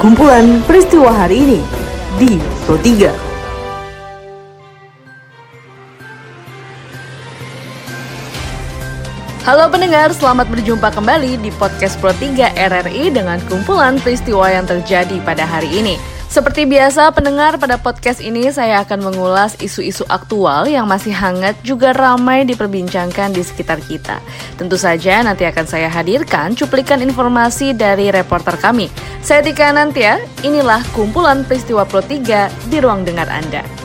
Kumpulan peristiwa hari ini di Pro 3. Halo pendengar, selamat berjumpa kembali di podcast Pro 3 RRI dengan kumpulan peristiwa yang terjadi pada hari ini. Seperti biasa, pendengar pada podcast ini saya akan mengulas isu-isu aktual yang masih hangat juga ramai diperbincangkan di sekitar kita. Tentu saja nanti akan saya hadirkan cuplikan informasi dari reporter kami. Saya Tika Nantia, inilah kumpulan peristiwa Pro 3 di ruang dengar Anda.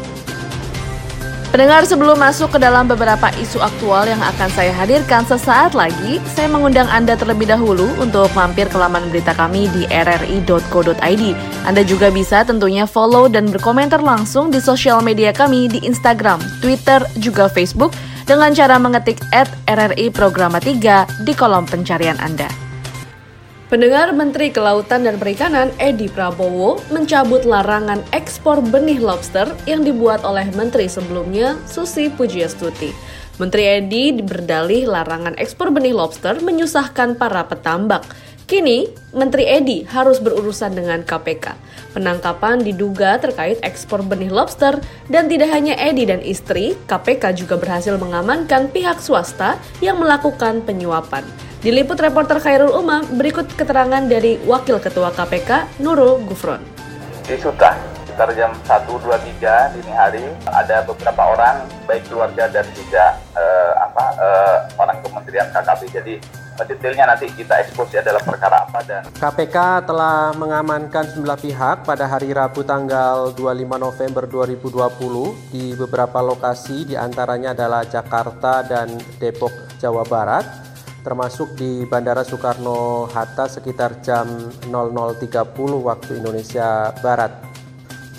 Pendengar sebelum masuk ke dalam beberapa isu aktual yang akan saya hadirkan sesaat lagi, saya mengundang Anda terlebih dahulu untuk mampir ke laman berita kami di rri.co.id. Anda juga bisa tentunya follow dan berkomentar langsung di sosial media kami di Instagram, Twitter, juga Facebook dengan cara mengetik at RRI Programa 3 di kolom pencarian Anda. Pendengar Menteri Kelautan dan Perikanan Edi Prabowo mencabut larangan ekspor benih lobster yang dibuat oleh Menteri sebelumnya Susi Pujiastuti. Menteri Edi berdalih larangan ekspor benih lobster menyusahkan para petambak. Kini, Menteri Edi harus berurusan dengan KPK. Penangkapan diduga terkait ekspor benih lobster dan tidak hanya Edi dan istri, KPK juga berhasil mengamankan pihak swasta yang melakukan penyuapan. Diliput reporter Khairul Umam, berikut keterangan dari Wakil Ketua KPK Nurul Gufron. Di Suta, sekitar jam 1.23 dini hari, ada beberapa orang, baik keluarga dan juga uh, apa, uh, orang Kementerian KKP. Jadi detailnya nanti kita ekspos ya dalam perkara apa dan KPK telah mengamankan sejumlah pihak pada hari Rabu tanggal 25 November 2020 di beberapa lokasi di antaranya adalah Jakarta dan Depok, Jawa Barat termasuk di Bandara Soekarno-Hatta sekitar jam 00.30 waktu Indonesia Barat.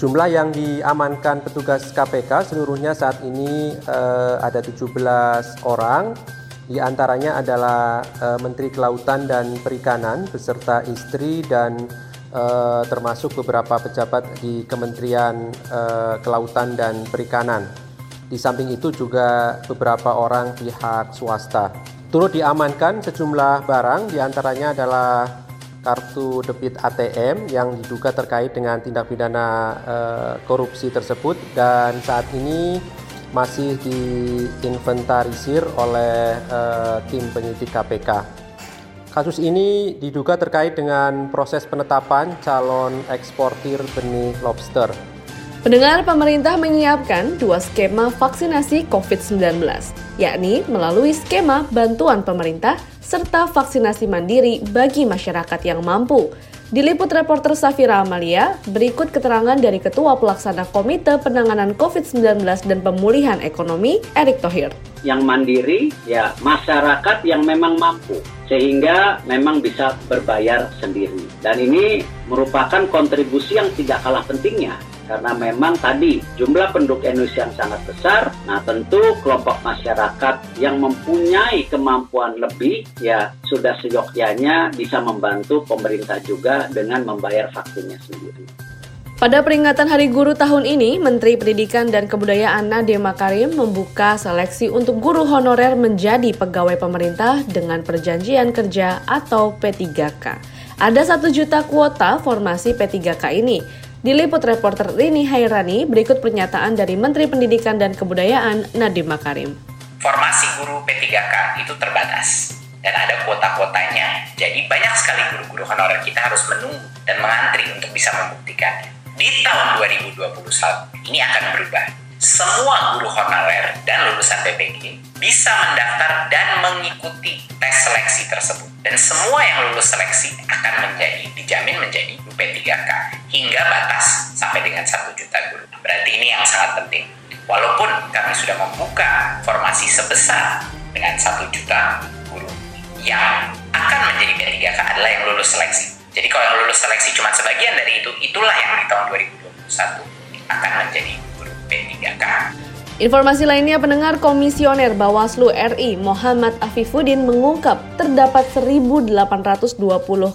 Jumlah yang diamankan petugas KPK seluruhnya saat ini eh, ada 17 orang, di antaranya adalah eh, Menteri Kelautan dan Perikanan beserta istri dan eh, termasuk beberapa pejabat di Kementerian eh, Kelautan dan Perikanan. Di samping itu juga beberapa orang pihak swasta. Turut diamankan sejumlah barang di antaranya adalah kartu debit ATM yang diduga terkait dengan tindak pidana e, korupsi tersebut dan saat ini masih diinventarisir oleh e, tim penyidik KPK. Kasus ini diduga terkait dengan proses penetapan calon eksportir benih lobster. Pendengar pemerintah menyiapkan dua skema vaksinasi COVID-19, yakni melalui skema bantuan pemerintah serta vaksinasi mandiri bagi masyarakat yang mampu. Diliput reporter Safira Amalia, berikut keterangan dari Ketua Pelaksana Komite Penanganan COVID-19 dan Pemulihan Ekonomi, Erick Thohir. Yang mandiri, ya masyarakat yang memang mampu, sehingga memang bisa berbayar sendiri. Dan ini merupakan kontribusi yang tidak kalah pentingnya karena memang tadi jumlah penduduk Indonesia yang sangat besar. Nah, tentu kelompok masyarakat yang mempunyai kemampuan lebih ya sudah seyogyanya bisa membantu pemerintah juga dengan membayar vaksinnya sendiri. Pada peringatan Hari Guru tahun ini, Menteri Pendidikan dan Kebudayaan Nadiem Makarim membuka seleksi untuk guru honorer menjadi pegawai pemerintah dengan perjanjian kerja atau P3K. Ada satu juta kuota formasi P3K ini, Diliput reporter Rini Hairani, berikut pernyataan dari Menteri Pendidikan dan Kebudayaan Nadiem Makarim. Formasi guru P3K itu terbatas dan ada kuota-kuotanya. Jadi banyak sekali guru-guru honorer kita harus menunggu dan mengantri untuk bisa membuktikannya. Di tahun 2021 ini akan berubah. Semua guru honorer dan lulusan PPG bisa mendaftar dan mengikuti tes seleksi tersebut. Dan semua yang lulus seleksi akan menjadi dijamin menjadi UP3K hingga batas sampai dengan 1 juta guru. Berarti ini yang sangat penting. Walaupun kami sudah membuka formasi sebesar dengan 1 juta guru yang akan menjadi P3K adalah yang lulus seleksi. Jadi kalau yang lulus seleksi cuma sebagian dari itu, itulah yang di tahun 2021 akan menjadi guru P3K. Informasi lainnya pendengar Komisioner Bawaslu RI Muhammad Afifuddin mengungkap terdapat 1.820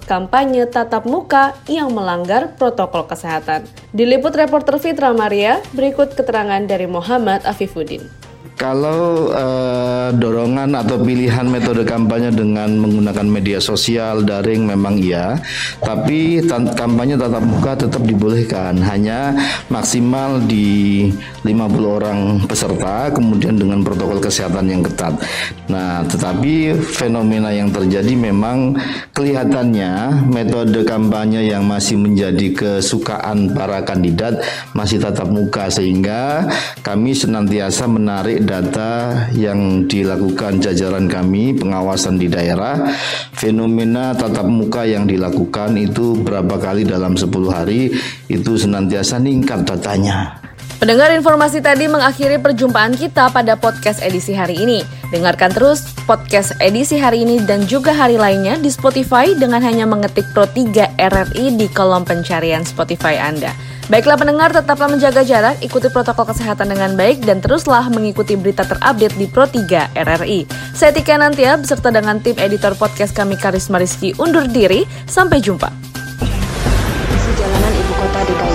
kampanye tatap muka yang melanggar protokol kesehatan. Diliput reporter Fitra Maria, berikut keterangan dari Muhammad Afifuddin. Kalau uh, dorongan atau pilihan metode kampanye dengan menggunakan media sosial daring memang iya, tapi kampanye tatap muka tetap dibolehkan, hanya maksimal di 50 orang peserta, kemudian dengan protokol kesehatan yang ketat. Nah, tetapi fenomena yang terjadi memang kelihatannya metode kampanye yang masih menjadi kesukaan para kandidat masih tatap muka sehingga kami senantiasa menarik data yang dilakukan jajaran kami pengawasan di daerah fenomena tatap muka yang dilakukan itu berapa kali dalam 10 hari itu senantiasa meningkat datanya. Pendengar informasi tadi mengakhiri perjumpaan kita pada podcast edisi hari ini. Dengarkan terus podcast edisi hari ini dan juga hari lainnya di Spotify dengan hanya mengetik Pro 3 RRI di kolom pencarian Spotify Anda. Baiklah pendengar, tetaplah menjaga jarak, ikuti protokol kesehatan dengan baik, dan teruslah mengikuti berita terupdate di Pro 3 RRI. Saya Tika Nantia, beserta dengan tim editor podcast kami Karisma Rizky undur diri. Sampai jumpa. Ibu Kota DKI